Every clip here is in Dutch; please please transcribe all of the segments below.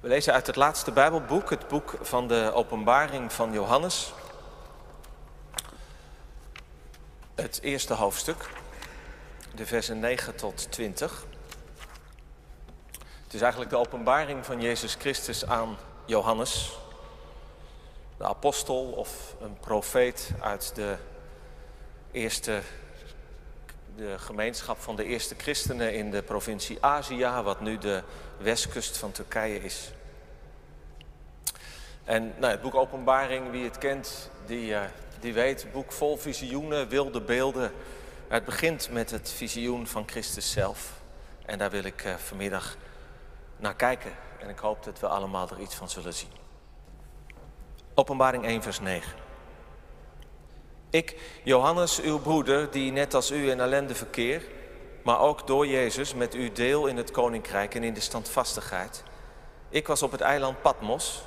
We lezen uit het laatste Bijbelboek, het boek van de Openbaring van Johannes. Het eerste hoofdstuk, de versen 9 tot 20. Het is eigenlijk de openbaring van Jezus Christus aan Johannes, de apostel of een profeet uit de eerste de gemeenschap van de eerste christenen in de provincie Azië, wat nu de westkust van Turkije is. En nou, het boek Openbaring, wie het kent, die, uh, die weet, boek vol visioenen, wilde beelden. Het begint met het visioen van Christus zelf. En daar wil ik uh, vanmiddag naar kijken. En ik hoop dat we allemaal er iets van zullen zien. Openbaring 1, vers 9. Ik, Johannes, uw broeder, die net als u in ellende verkeer, maar ook door Jezus met u deel in het koninkrijk en in de standvastigheid. Ik was op het eiland Patmos,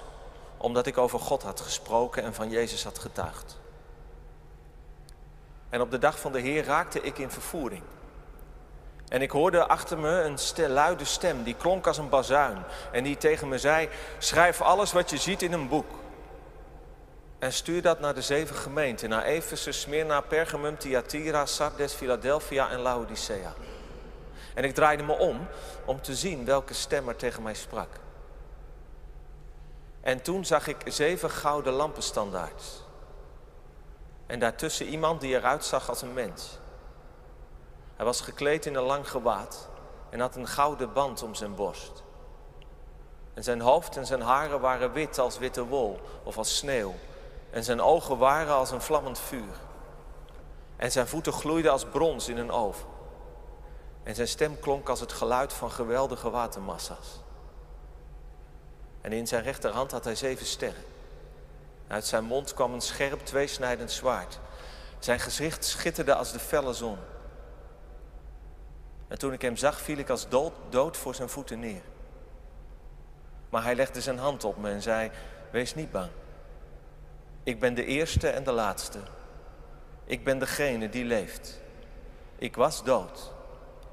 omdat ik over God had gesproken en van Jezus had getuigd. En op de dag van de Heer raakte ik in vervoering. En ik hoorde achter me een luide stem, die klonk als een bazuin. En die tegen me zei, schrijf alles wat je ziet in een boek. En stuur dat naar de zeven gemeenten, naar Ephesus, Smyrna, Pergamum, Thyatira, Sardes, Philadelphia en Laodicea. En ik draaide me om om te zien welke stem er tegen mij sprak. En toen zag ik zeven gouden lampenstandaards. En daartussen iemand die eruit zag als een mens. Hij was gekleed in een lang gewaad en had een gouden band om zijn borst. En zijn hoofd en zijn haren waren wit als witte wol of als sneeuw. En zijn ogen waren als een vlammend vuur. En zijn voeten gloeiden als brons in een oven. En zijn stem klonk als het geluid van geweldige watermassa's. En in zijn rechterhand had hij zeven sterren. Uit zijn mond kwam een scherp tweesnijdend zwaard. Zijn gezicht schitterde als de felle zon. En toen ik hem zag, viel ik als dood, dood voor zijn voeten neer. Maar hij legde zijn hand op me en zei: Wees niet bang. Ik ben de eerste en de laatste. Ik ben degene die leeft. Ik was dood,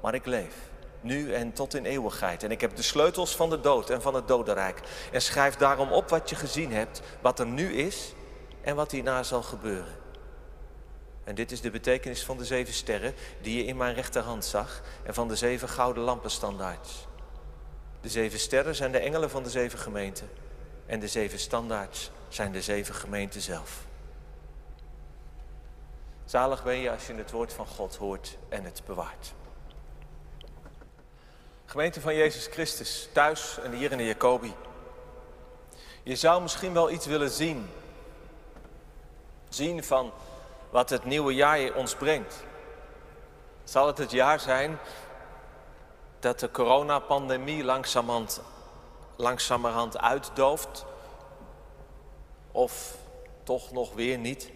maar ik leef. Nu en tot in eeuwigheid. En ik heb de sleutels van de dood en van het dodenrijk. En schrijf daarom op wat je gezien hebt, wat er nu is en wat hierna zal gebeuren. En dit is de betekenis van de zeven sterren die je in mijn rechterhand zag en van de zeven gouden lampenstandaards. De zeven sterren zijn de engelen van de zeven gemeenten en de zeven standaards zijn de zeven gemeenten zelf. Zalig ben je als je het woord van God hoort en het bewaart. Gemeente van Jezus Christus, thuis en hier in de Jacobi. Je zou misschien wel iets willen zien. Zien van wat het nieuwe jaar ons brengt. Zal het het jaar zijn dat de coronapandemie langzamerhand, langzamerhand uitdooft? Of toch nog weer niet?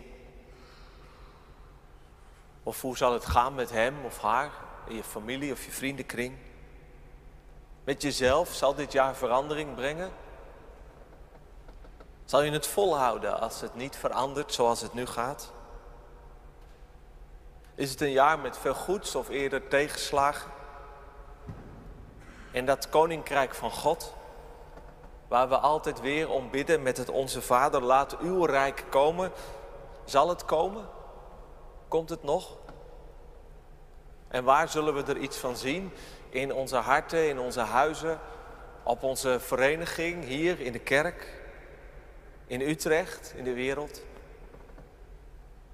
Of hoe zal het gaan met hem of haar, in je familie of je vriendenkring? Met jezelf zal dit jaar verandering brengen? Zal je het volhouden als het niet verandert zoals het nu gaat? Is het een jaar met veel goeds of eerder tegenslagen? En dat koninkrijk van God, waar we altijd weer om bidden met het Onze Vader, laat uw rijk komen. Zal het komen? Komt het nog? En waar zullen we er iets van zien? In onze harten, in onze huizen, op onze vereniging, hier in de kerk, in Utrecht, in de wereld.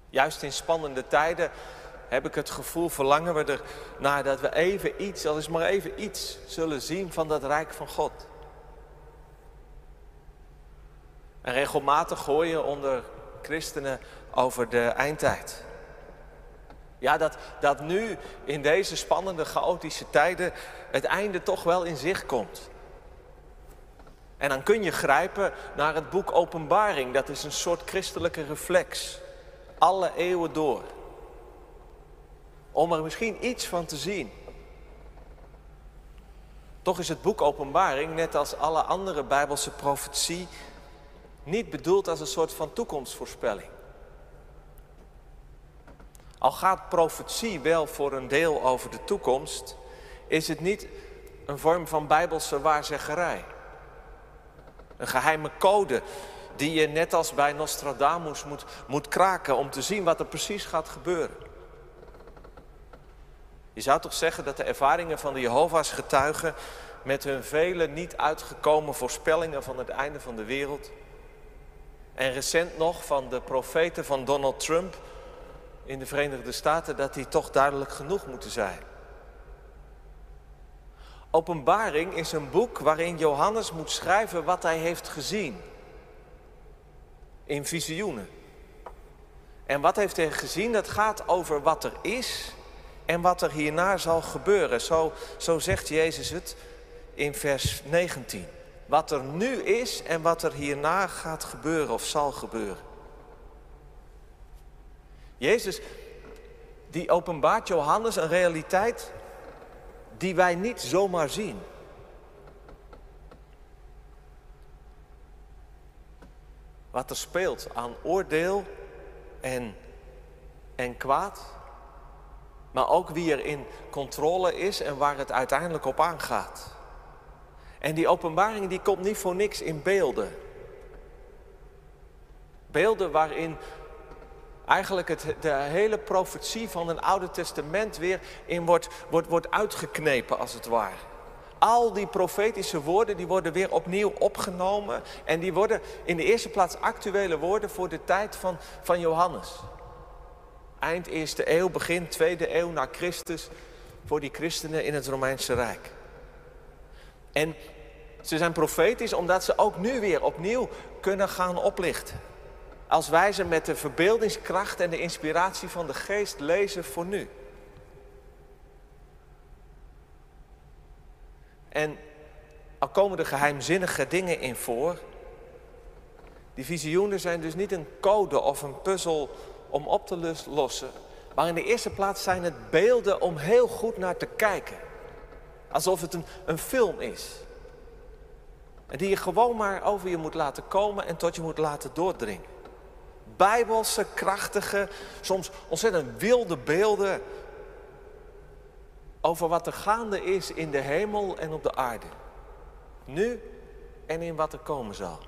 Juist in spannende tijden heb ik het gevoel, verlangen we er naar dat we even iets, al is maar even iets, zullen zien van dat rijk van God. En regelmatig hoor je onder christenen over de eindtijd. Ja, dat, dat nu in deze spannende, chaotische tijden het einde toch wel in zicht komt. En dan kun je grijpen naar het boek Openbaring. Dat is een soort christelijke reflex. Alle eeuwen door. Om er misschien iets van te zien. Toch is het boek Openbaring, net als alle andere Bijbelse profetie, niet bedoeld als een soort van toekomstvoorspelling. Al gaat profetie wel voor een deel over de toekomst, is het niet een vorm van bijbelse waarzeggerij. Een geheime code die je net als bij Nostradamus moet, moet kraken om te zien wat er precies gaat gebeuren. Je zou toch zeggen dat de ervaringen van de Jehovah's getuigen met hun vele niet uitgekomen voorspellingen van het einde van de wereld en recent nog van de profeten van Donald Trump in de Verenigde Staten dat die toch duidelijk genoeg moeten zijn. Openbaring is een boek waarin Johannes moet schrijven wat hij heeft gezien. In visioenen. En wat heeft hij gezien? Dat gaat over wat er is en wat er hierna zal gebeuren. Zo, zo zegt Jezus het in vers 19. Wat er nu is en wat er hierna gaat gebeuren of zal gebeuren. Jezus, die openbaart Johannes een realiteit die wij niet zomaar zien. Wat er speelt aan oordeel en, en kwaad, maar ook wie er in controle is en waar het uiteindelijk op aangaat. En die openbaring die komt niet voor niks in beelden. Beelden waarin eigenlijk het, de hele profetie van het Oude Testament weer in wordt, wordt, wordt uitgeknepen als het ware. Al die profetische woorden die worden weer opnieuw opgenomen en die worden in de eerste plaats actuele woorden voor de tijd van, van Johannes. Eind eerste eeuw, begin tweede eeuw na Christus voor die christenen in het Romeinse Rijk. En ze zijn profetisch omdat ze ook nu weer opnieuw kunnen gaan oplichten. Als wij ze met de verbeeldingskracht en de inspiratie van de geest lezen voor nu. En al komen er geheimzinnige dingen in voor. Die visioenen zijn dus niet een code of een puzzel om op te lossen. Maar in de eerste plaats zijn het beelden om heel goed naar te kijken. Alsof het een, film is. En die je gewoon maar over je moet laten komen en tot je moet laten doordringen. Bijbelse, krachtige, soms ontzettend wilde beelden over wat er gaande is in de hemel en op de aarde. Nu en in wat er komen zal.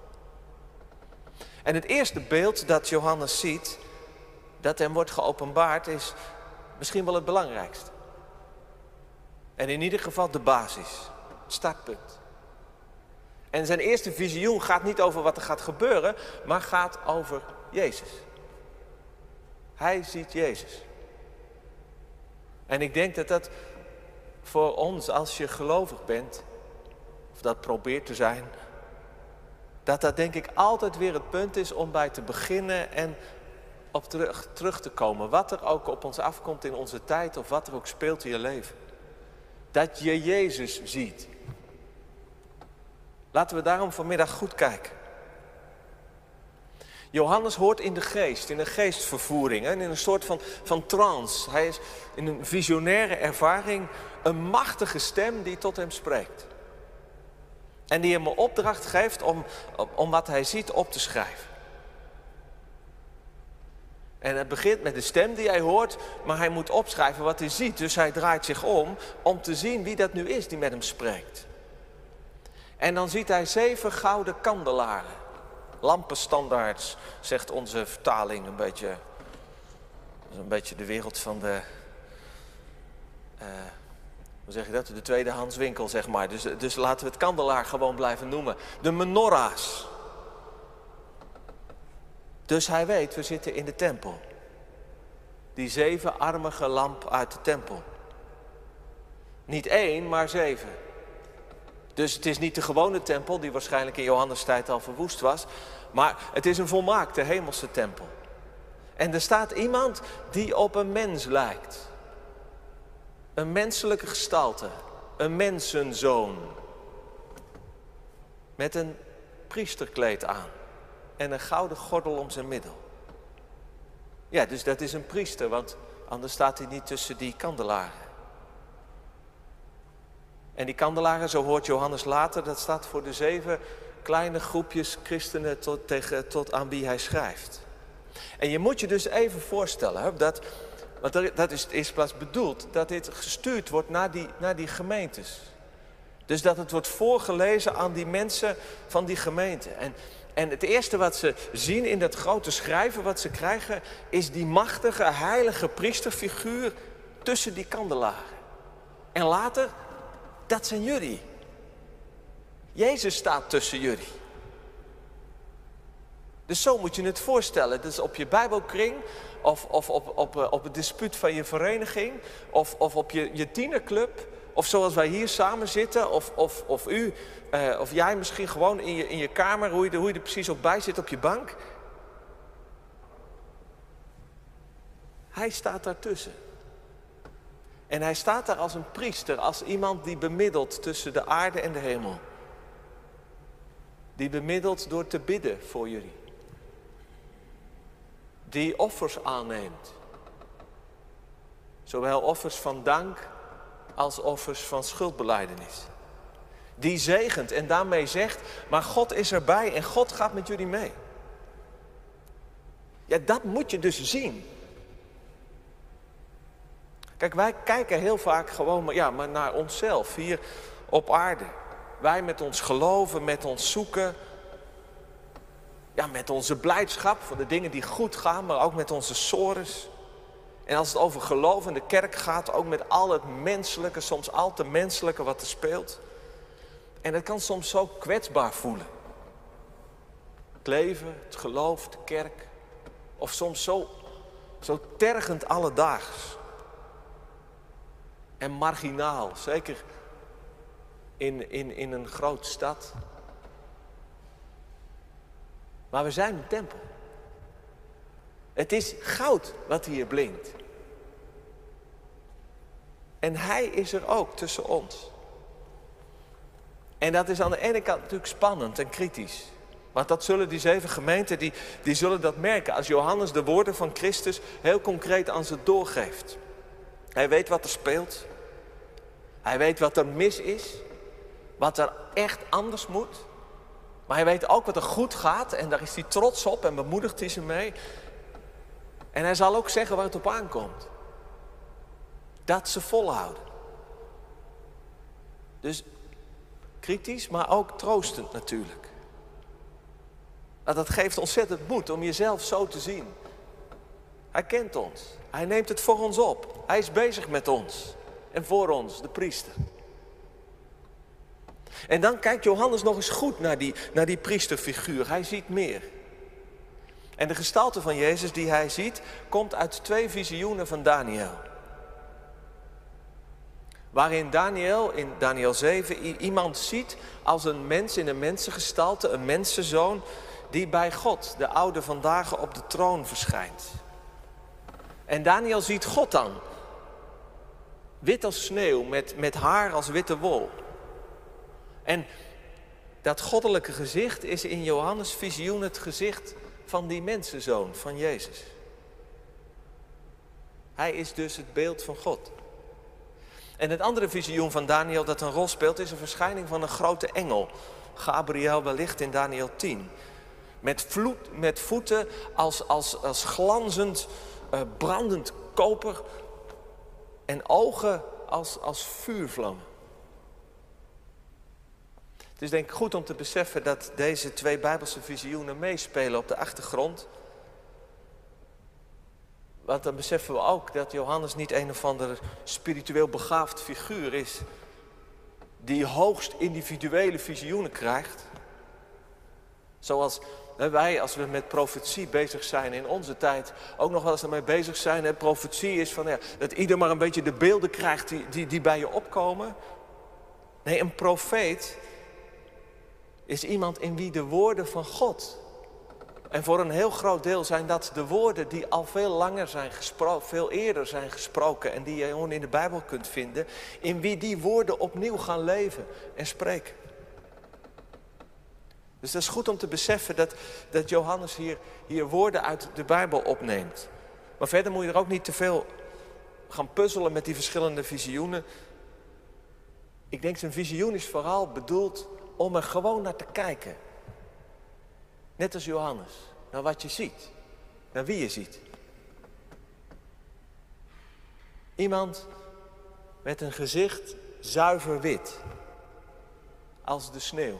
En het eerste beeld dat Johannes ziet, dat hem wordt geopenbaard, is misschien wel het belangrijkste. En in ieder geval de basis, het startpunt. En zijn eerste visioen gaat niet over wat er gaat gebeuren, maar gaat over Jezus. Hij ziet Jezus. En ik denk dat dat voor ons, als je gelovig bent, of dat probeert te zijn, dat dat denk ik altijd weer het punt is om bij te beginnen en op terug, terug te komen. Wat er ook op ons afkomt in onze tijd of wat er ook speelt in je leven. Dat je Jezus ziet. Laten we daarom vanmiddag goed kijken. Johannes hoort in de geest, in een geestvervoering, in een soort van, van trance. Hij is in een visionaire ervaring een machtige stem die tot hem spreekt. En die hem een opdracht geeft om, om wat hij ziet op te schrijven. En het begint met de stem die hij hoort, maar hij moet opschrijven wat hij ziet. Dus hij draait zich om om te zien wie dat nu is die met hem spreekt. En dan ziet hij zeven gouden kandelaren. Lampenstandaards, zegt onze vertaling een beetje. Dat is een beetje de wereld van de. Uh, hoe zeg je dat? De tweedehandswinkel, zeg maar. Dus, dus laten we het kandelaar gewoon blijven noemen. De menorahs. Dus hij weet, we zitten in de tempel. Die zevenarmige lamp uit de tempel. Niet één, maar zeven. Dus het is niet de gewone tempel, die waarschijnlijk in Johannes tijd al verwoest was, maar het is een volmaakte hemelse tempel. En er staat iemand die op een mens lijkt. Een menselijke gestalte, een mensenzoon. Met een priesterkleed aan en een gouden gordel om zijn middel. Ja, dus dat is een priester, want anders staat hij niet tussen die kandelaren. En die kandelaren, zo hoort Johannes later, dat staat voor de zeven kleine groepjes christenen tot, tegen, tot aan wie hij schrijft. En je moet je dus even voorstellen, dat, want dat is in eerste plaats bedoeld, dat dit gestuurd wordt naar die, naar die gemeentes. Dus dat het wordt voorgelezen aan die mensen van die gemeente. En, en het eerste wat ze zien in dat grote schrijven wat ze krijgen, is die machtige, heilige priesterfiguur tussen die kandelaren. En later, dat zijn jullie. Jezus staat tussen jullie. Dus zo moet je het voorstellen. Dus op je Bijbelkring, of, of op, op, op het dispuut van je vereniging, of, of op je, je tienerclub, of zoals wij hier samen zitten, of, of, of u, eh, of jij misschien gewoon in je, in je kamer, hoe je, hoe je er precies op bij zit op je bank. Hij staat daartussen. En hij staat daar als een priester, als iemand die bemiddelt tussen de aarde en de hemel. Die bemiddelt door te bidden voor jullie. Die offers aanneemt. Zowel offers van dank als offers van schuldbeleidenis. Die zegent en daarmee zegt, maar God is erbij en God gaat met jullie mee. Ja, dat moet je dus zien. Kijk, wij kijken heel vaak gewoon maar, ja, maar naar onszelf hier op aarde. Wij met ons geloven, met ons zoeken. Ja, met onze blijdschap voor de dingen die goed gaan, maar ook met onze sores. En als het over geloof in de kerk gaat, ook met al het menselijke, soms al te menselijke wat er speelt. En het kan soms zo kwetsbaar voelen. Het leven, het geloof, de kerk. Of soms zo, zo tergend alledaags. En marginaal, zeker in, in, in een grote stad. Maar we zijn een tempel. Het is goud wat hier blinkt. En Hij is er ook tussen ons. En dat is aan de ene kant natuurlijk spannend en kritisch. Want dat zullen die zeven gemeenten, die, die zullen dat merken als Johannes de woorden van Christus heel concreet aan ze doorgeeft. Hij weet wat er speelt. Hij weet wat er mis is. Wat er echt anders moet. Maar hij weet ook wat er goed gaat en daar is hij trots op en bemoedigt hij ze mee. En hij zal ook zeggen waar het op aankomt. Dat ze volhouden. Dus kritisch, maar ook troostend natuurlijk. Maar dat geeft ontzettend moed om jezelf zo te zien. Hij kent ons. Hij neemt het voor ons op. Hij is bezig met ons. En voor ons, de priester. En dan kijkt Johannes nog eens goed naar die, naar die priesterfiguur. Hij ziet meer. En de gestalte van Jezus die hij ziet, komt uit twee visioenen van Daniel. Waarin Daniel in Daniel 7 iemand ziet als een mens in een mensengestalte, een mensenzoon, die bij God, de oude vandaag, op de troon verschijnt. En Daniel ziet God dan, wit als sneeuw, met, met haar als witte wol. En dat goddelijke gezicht is in Johannes' visioen het gezicht van die mensenzoon, van Jezus. Hij is dus het beeld van God. En het andere visioen van Daniel dat een rol speelt is een verschijning van een grote engel. Gabriel wellicht in Daniel 10. Met, vloed, met voeten als, als, als glanzend, uh, brandend koper en ogen als, als vuurvlammen. Het is denk ik goed om te beseffen dat deze twee Bijbelse visioenen meespelen op de achtergrond. Want dan beseffen we ook dat Johannes niet een of ander spiritueel begaafd figuur is. Die hoogst individuele visioenen krijgt. Zoals wij, als we met profetie bezig zijn in onze tijd, ook nog wel eens ermee bezig zijn. Hè? Profetie is van ja, dat ieder maar een beetje de beelden krijgt die, die, die bij je opkomen. Nee, een profeet is iemand in wie de woorden van God. En voor een heel groot deel zijn dat de woorden die al veel langer zijn gesproken, veel eerder zijn gesproken en die je gewoon in de Bijbel kunt vinden, in wie die woorden opnieuw gaan leven en spreken. Dus dat is goed om te beseffen dat, dat Johannes hier, hier woorden uit de Bijbel opneemt. Maar verder moet je er ook niet te veel gaan puzzelen met die verschillende visioenen. Ik denk zijn visioen is vooral bedoeld om er gewoon naar te kijken. Net als Johannes, naar wat je ziet, naar wie je ziet. Iemand met een gezicht zuiver wit. als de sneeuw.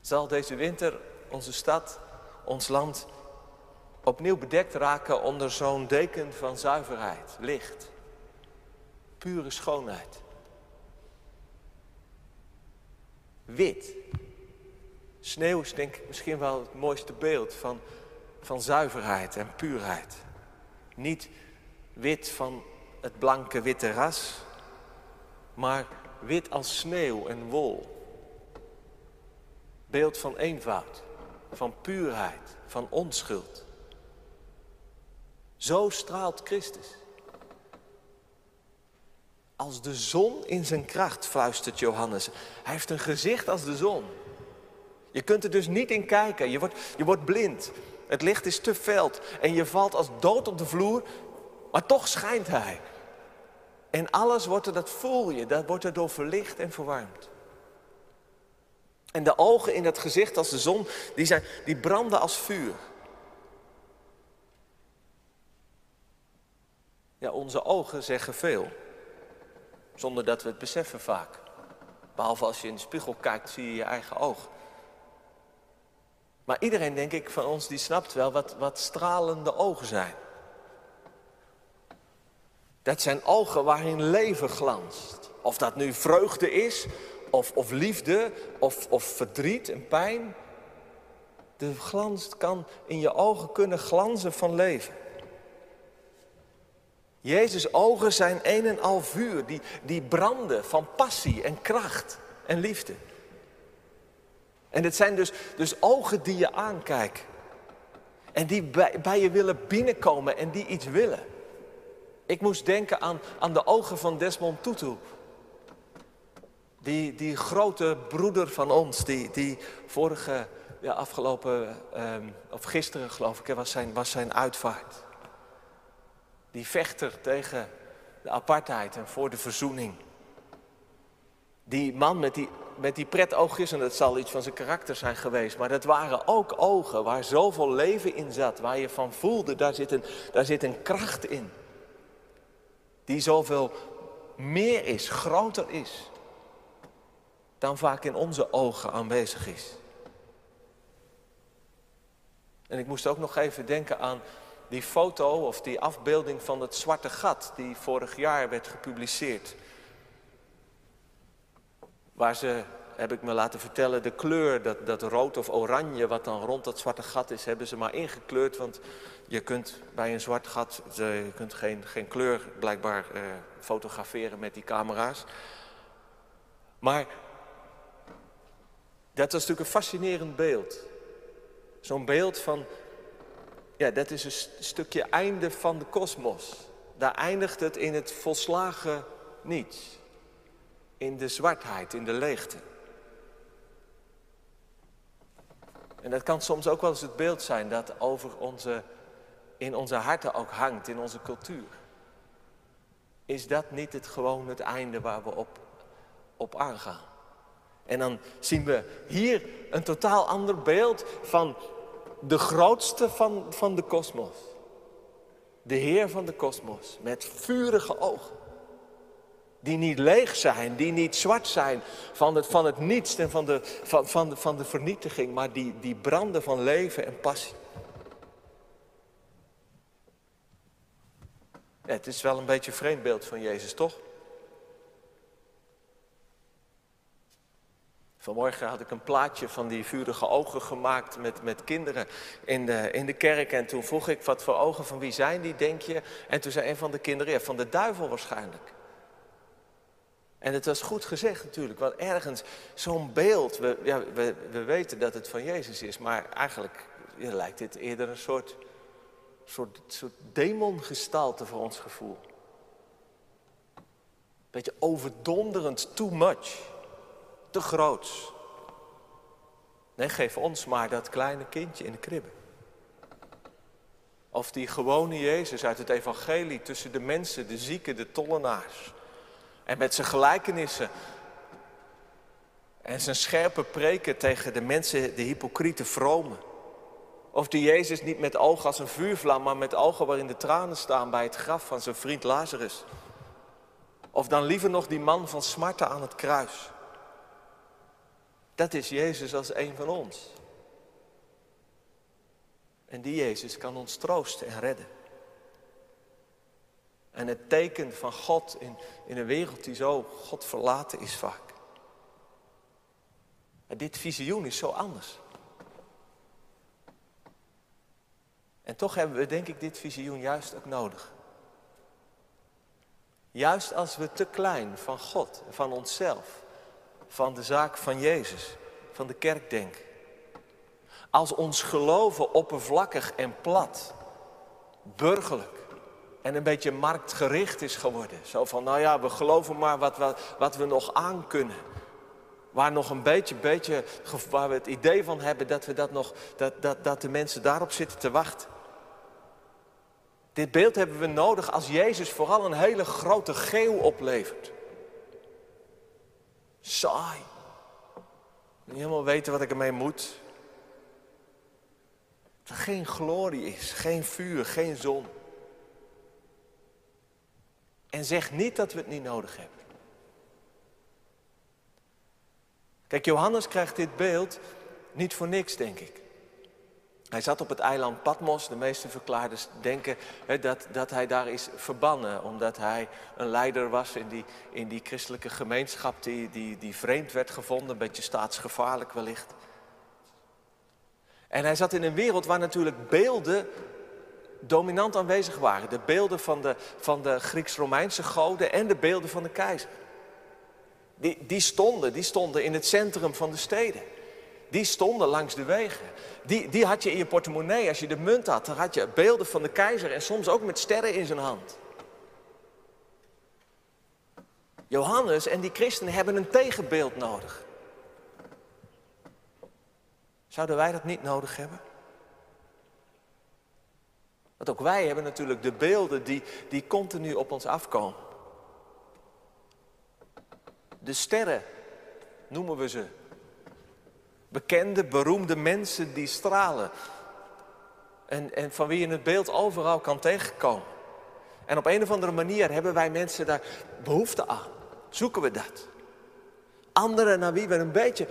Zal deze winter onze stad, ons land opnieuw bedekt raken onder zo'n deken van zuiverheid, licht, pure schoonheid. Wit. Sneeuw is denk ik misschien wel het mooiste beeld van, van zuiverheid en puurheid. Niet wit van het blanke witte ras, maar wit als sneeuw en wol. Beeld van eenvoud, van puurheid, van onschuld. Zo straalt Christus. Als de zon in zijn kracht, fluistert Johannes. Hij heeft een gezicht als de zon. Je kunt er dus niet in kijken. Je wordt, je wordt blind. Het licht is te fel en je valt als dood op de vloer, maar toch schijnt hij. En alles wordt er, dat voel je, dat wordt er door verlicht en verwarmd. En de ogen in dat gezicht als de zon, die, zijn, die branden als vuur. Ja, onze ogen zeggen veel. Zonder dat we het beseffen vaak. Behalve als je in de spiegel kijkt, zie je je eigen oog. Maar iedereen, denk ik, van ons die snapt wel wat, wat stralende ogen zijn. Dat zijn ogen waarin leven glanst. Of dat nu vreugde is, of, of liefde, of, of verdriet en pijn. De glans kan in je ogen kunnen glanzen van leven. Jezus' ogen zijn een en al vuur, die, die branden van passie en kracht en liefde. En het zijn dus, dus ogen die je aankijken. En die bij, bij je willen binnenkomen en die iets willen. Ik moest denken aan, aan de ogen van Desmond Tutu. Die, die grote broeder van ons, die, die vorige, ja, afgelopen, um, of gisteren geloof ik, was zijn, was zijn uitvaart. Die vechter tegen de apartheid en voor de verzoening. Die man met die, met die pretoogjes, en dat zal iets van zijn karakter zijn geweest, maar dat waren ook ogen waar zoveel leven in zat, waar je van voelde, daar zit een, daar zit een kracht in. Die zoveel meer is, groter is, dan vaak in onze ogen aanwezig is. En ik moest ook nog even denken aan die foto of die afbeelding van het zwarte gat die vorig jaar werd gepubliceerd. Waar ze, heb ik me laten vertellen, de kleur, dat, dat rood of oranje wat dan rond dat zwarte gat is, hebben ze maar ingekleurd. Want je kunt bij een zwart gat, je kunt geen, geen kleur blijkbaar eh, fotograferen met die camera's. Maar dat was natuurlijk een fascinerend beeld. Zo'n beeld van ja, dat is een stukje einde van de kosmos. Daar eindigt het in het volslagen niets. In de zwartheid, in de leegte. En dat kan soms ook wel eens het beeld zijn dat over onze, in onze harten ook hangt, in onze cultuur. Is dat niet het gewoon het einde waar we op, op aangaan? En dan zien we hier een totaal ander beeld van de grootste van, van de kosmos. De Heer van de kosmos, met vurige ogen. Die niet leeg zijn, die niet zwart zijn van het, van het niets en van de, van, van, van de vernietiging, maar die, die branden van leven en passie. het is wel een beetje een vreemd beeld van Jezus, toch? Vanmorgen had ik een plaatje van die vurige ogen gemaakt met, met kinderen in de, in de kerk. En toen vroeg ik, wat voor ogen van wie zijn die, denk je? En toen zei een van de kinderen, ja, van de duivel waarschijnlijk. En het was goed gezegd natuurlijk, want ergens zo'n beeld, we, ja, we, we weten dat het van Jezus is, maar eigenlijk lijkt dit eerder een soort, soort, soort demongestalte voor ons gevoel. Beetje overdonderend, too much te groots. Nee, geef ons maar dat kleine kindje in de kribbe. Of die gewone Jezus uit het evangelie tussen de mensen, de zieken, de tollenaars. En met zijn gelijkenissen en zijn scherpe preken tegen de mensen, de hypocriete vromen. Of die Jezus niet met ogen als een vuurvlam, maar met ogen waarin de tranen staan bij het graf van zijn vriend Lazarus. Of dan liever nog die man van smarten aan het kruis. Dat is Jezus als een van ons. En die Jezus kan ons troosten en redden. En het teken van God in, in een wereld die zo God verlaten is vaak. En dit visioen is zo anders. En toch hebben we denk ik dit visioen juist ook nodig. Juist als we te klein van God, van onszelf, van de zaak van Jezus, van de kerk denken. Als ons geloven oppervlakkig en plat, burgerlijk en een beetje marktgericht is geworden. Zo van, nou ja, we geloven maar wat, wat, wat we nog aan kunnen. Waar nog een beetje, beetje, waar we het idee van hebben dat, we dat, nog, dat, dat, dat de mensen daarop zitten te wachten. Dit beeld hebben we nodig als Jezus vooral een hele grote geeuw oplevert. Saai. Niet helemaal weten wat ik ermee moet. Dat er geen glorie is, geen vuur, geen zon. En zeg niet dat we het niet nodig hebben. Kijk, Johannes krijgt dit beeld niet voor niks, denk ik. Hij zat op het eiland Patmos. De meeste verklaarders denken dat, dat hij daar is verbannen. Omdat hij een leider was in die, in die christelijke gemeenschap die, die, die vreemd werd gevonden. Een beetje staatsgevaarlijk wellicht. En hij zat in een wereld waar natuurlijk beelden dominant aanwezig waren. De beelden van de, van de Grieks-Romeinse goden en de beelden van de keizer. Die, die, stonden, die stonden in het centrum van de steden. Die stonden langs de wegen. Die, die had je in je portemonnee. Als je de munt had, dan had je beelden van de keizer en soms ook met sterren in zijn hand. Johannes en die christenen hebben een tegenbeeld nodig. Zouden wij dat niet nodig hebben? Want ook wij hebben natuurlijk de beelden die, die continu op ons afkomen. De sterren noemen we ze. Bekende, beroemde mensen die stralen. En, en van wie je het beeld overal kan tegenkomen. En op een of andere manier hebben wij mensen daar behoefte aan. Zoeken we dat. Anderen naar wie we een beetje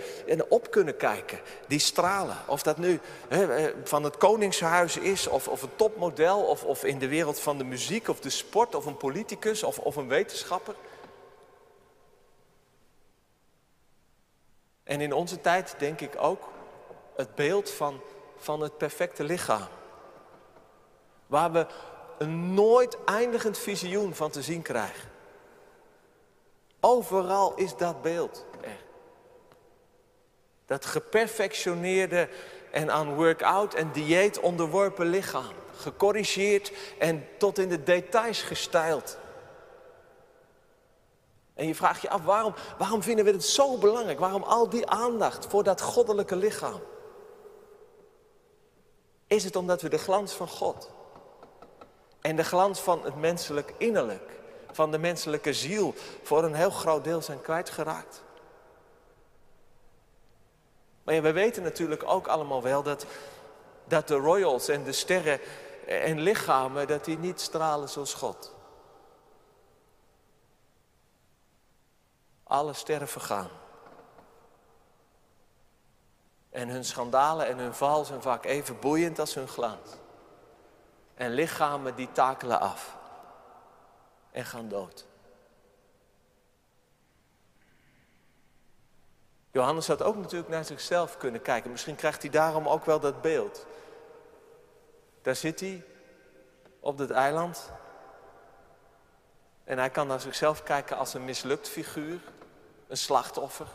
op kunnen kijken, die stralen. Of dat nu van het Koningshuis is, of, of een topmodel, of, of in de wereld van de muziek, of de sport, of een politicus, of, of een wetenschapper. En in onze tijd denk ik ook het beeld van, van het perfecte lichaam. Waar we een nooit eindigend visioen van te zien krijgen. Overal is dat beeld er. Dat geperfectioneerde en aan workout en dieet onderworpen lichaam. Gecorrigeerd en tot in de details gestyled. En je vraagt je af, waarom, waarom vinden we het zo belangrijk? Waarom al die aandacht voor dat goddelijke lichaam? Is het omdat we de glans van God en de glans van het menselijk innerlijk, van de menselijke ziel, voor een heel groot deel zijn kwijtgeraakt? Maar ja, we weten natuurlijk ook allemaal wel dat, dat de royals en de sterren en lichamen, dat die niet stralen zoals God. Alle sterren vergaan. En hun schandalen en hun val zijn vaak even boeiend als hun glans. En lichamen die takelen af en gaan dood. Johannes had ook natuurlijk naar zichzelf kunnen kijken. Misschien krijgt hij daarom ook wel dat beeld. Daar zit hij op dit eiland. En hij kan naar zichzelf kijken als een mislukt figuur een slachtoffer.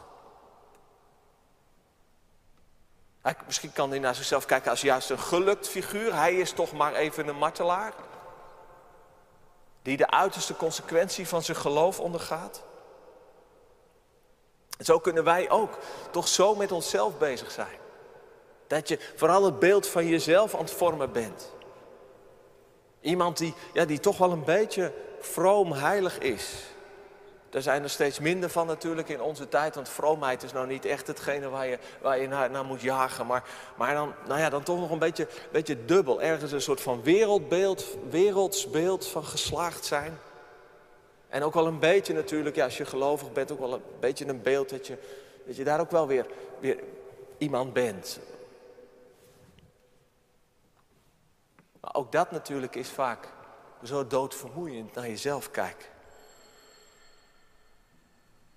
Hij, misschien kan hij naar zichzelf kijken als juist een gelukt figuur. Hij is toch maar even een martelaar. Die de uiterste consequentie van zijn geloof ondergaat. En zo kunnen wij ook toch zo met onszelf bezig zijn. Dat je vooral het beeld van jezelf aan het vormen bent. Iemand die, ja, die toch wel een beetje vroom heilig is. Daar zijn er steeds minder van natuurlijk in onze tijd, want vroomheid is nou niet echt hetgene waar je, waar je naar, naar moet jagen. Maar, maar dan, nou ja, dan toch nog een beetje, beetje dubbel. Ergens een soort van wereldbeeld, wereldsbeeld van geslaagd zijn. En ook wel een beetje natuurlijk, ja, als je gelovig bent, ook wel een beetje een beeld dat je, dat je daar ook wel weer, weer iemand bent. Maar ook dat natuurlijk is vaak zo doodvermoeiend naar jezelf kijken.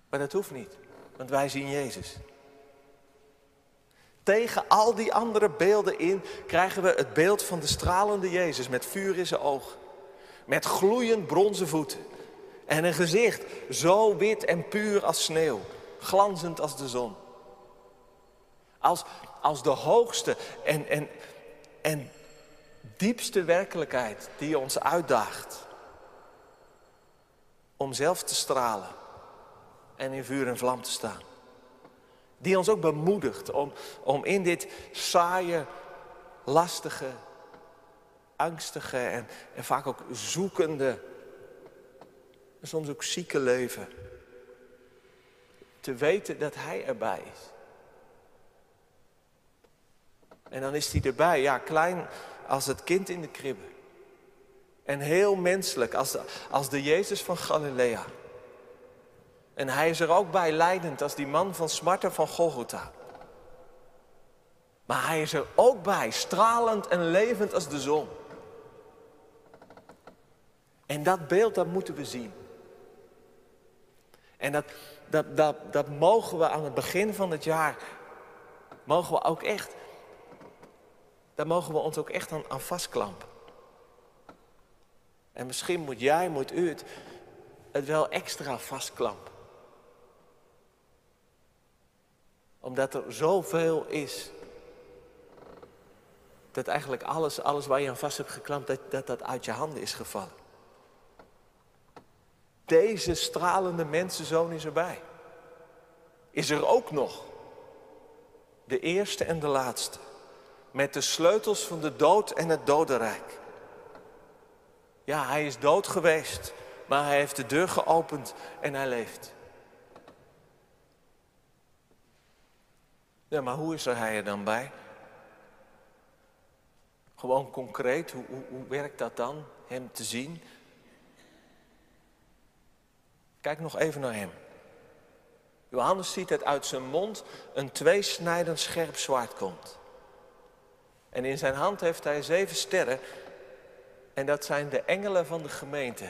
Maar dat hoeft niet, want wij zien Jezus. Tegen al die andere beelden in krijgen we het beeld van de stralende Jezus met vuur in zijn ogen. Met gloeiend bronzen voeten. En een gezicht zo wit en puur als sneeuw. Glanzend als de zon. Als, als de hoogste en, en, en diepste werkelijkheid die ons uitdaagt. Om zelf te stralen en in vuur en vlam te staan. Die ons ook bemoedigt om, om in dit saaie, lastige, angstige en, en vaak ook zoekende, en soms ook zieke leven, te weten dat Hij erbij is. En dan is Hij erbij, ja, klein als het kind in de kribbe. En heel menselijk als de, als de Jezus van Galilea. En hij is er ook bij leidend als die man van Smarta van Golgotha. Maar hij is er ook bij, stralend en levend als de zon. En dat beeld, dat moeten we zien. En dat, dat, dat, dat mogen we aan het begin van het jaar, mogen we ook echt, daar mogen we ons ook echt aan, vastklampen. En misschien moet jij, moet u het, het wel extra vastklampen. Omdat er zoveel is. Dat eigenlijk alles, alles waar je aan vast hebt geklampt, dat, dat dat uit je handen is gevallen. Deze stralende mensenzoon is erbij. Is er ook nog. De eerste en de laatste. Met de sleutels van de dood en het dodenrijk. Ja, hij is dood geweest, maar hij heeft de deur geopend en hij leeft. Ja, maar hoe is er hij er dan bij? Gewoon concreet, hoe, hoe, hoe werkt dat dan, hem te zien? Kijk nog even naar hem. Johannes ziet dat uit zijn mond een tweesnijdend scherp zwaard komt. En in zijn hand heeft hij zeven sterren. En dat zijn de engelen van de gemeente.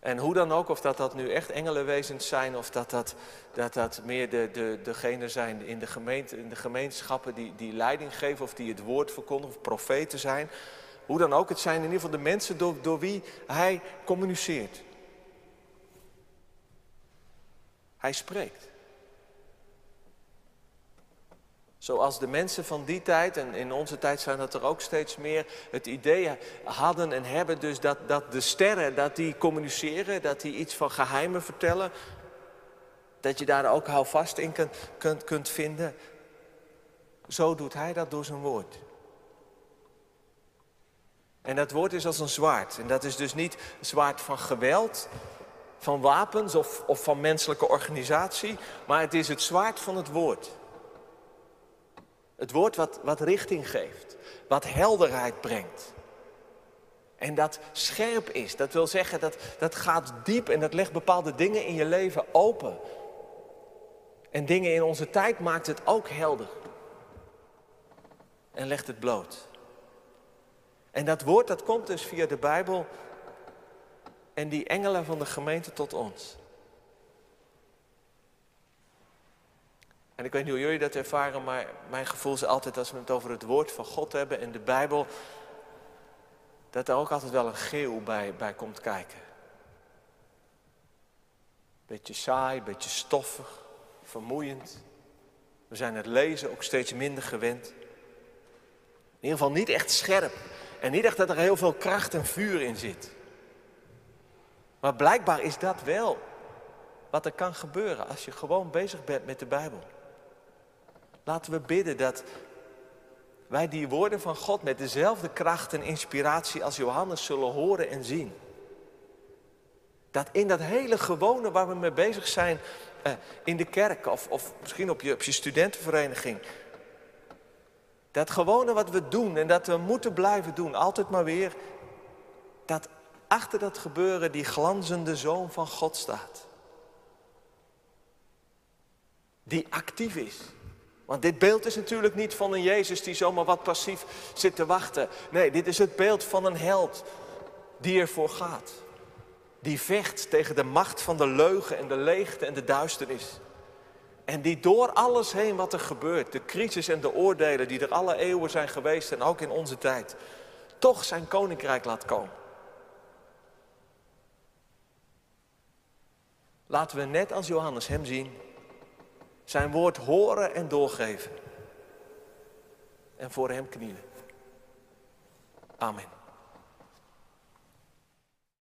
En hoe dan ook, of dat dat nu echt engelenwezens zijn, of dat dat, dat, dat meer de, de, degenen zijn in de, gemeente, in de gemeenschappen die, die leiding geven, of die het woord verkondigen, of profeten zijn. Hoe dan ook, het zijn in ieder geval de mensen door, door wie hij communiceert. Hij spreekt. Zoals de mensen van die tijd, en in onze tijd zijn dat er ook steeds meer, het idee hadden en hebben dus dat, dat de sterren, dat die communiceren, dat die iets van geheimen vertellen. Dat je daar ook houvast in kunt, kunt, kunt vinden. Zo doet hij dat door zijn woord. En dat woord is als een zwaard. En dat is dus niet zwaard van geweld, van wapens of, of van menselijke organisatie, maar het is het zwaard van het woord. Het woord wat, wat richting geeft, wat helderheid brengt. En dat scherp is, dat wil zeggen dat dat gaat diep en dat legt bepaalde dingen in je leven open. En dingen in onze tijd maakt het ook helder. En legt het bloot. En dat woord dat komt dus via de Bijbel en die engelen van de gemeente tot ons. En ik weet niet hoe jullie dat ervaren, maar mijn gevoel is altijd als we het over het woord van God hebben en de Bijbel, dat er ook altijd wel een geel bij, bij komt kijken. Beetje saai, beetje stoffig, vermoeiend. We zijn het lezen ook steeds minder gewend. In ieder geval niet echt scherp. En niet echt dat er heel veel kracht en vuur in zit. Maar blijkbaar is dat wel wat er kan gebeuren als je gewoon bezig bent met de Bijbel. Laten we bidden dat wij die woorden van God met dezelfde kracht en inspiratie als Johannes zullen horen en zien. Dat in dat hele gewone waar we mee bezig zijn, eh, in de kerk of, of misschien op je, op je studentenvereniging. Dat gewone wat we doen en dat we moeten blijven doen, altijd maar weer. Dat achter dat gebeuren die glanzende zoon van God staat. Die actief is. Want dit beeld is natuurlijk niet van een Jezus die zomaar wat passief zit te wachten. Nee, dit is het beeld van een held die ervoor gaat. Die vecht tegen de macht van de leugen en de leegte en de duisternis. En die door alles heen wat er gebeurt, de crisis en de oordelen die er alle eeuwen zijn geweest en ook in onze tijd, toch zijn koninkrijk laat komen. Laten we net als Johannes hem zien, zijn woord horen en doorgeven. En voor hem knielen. Amen.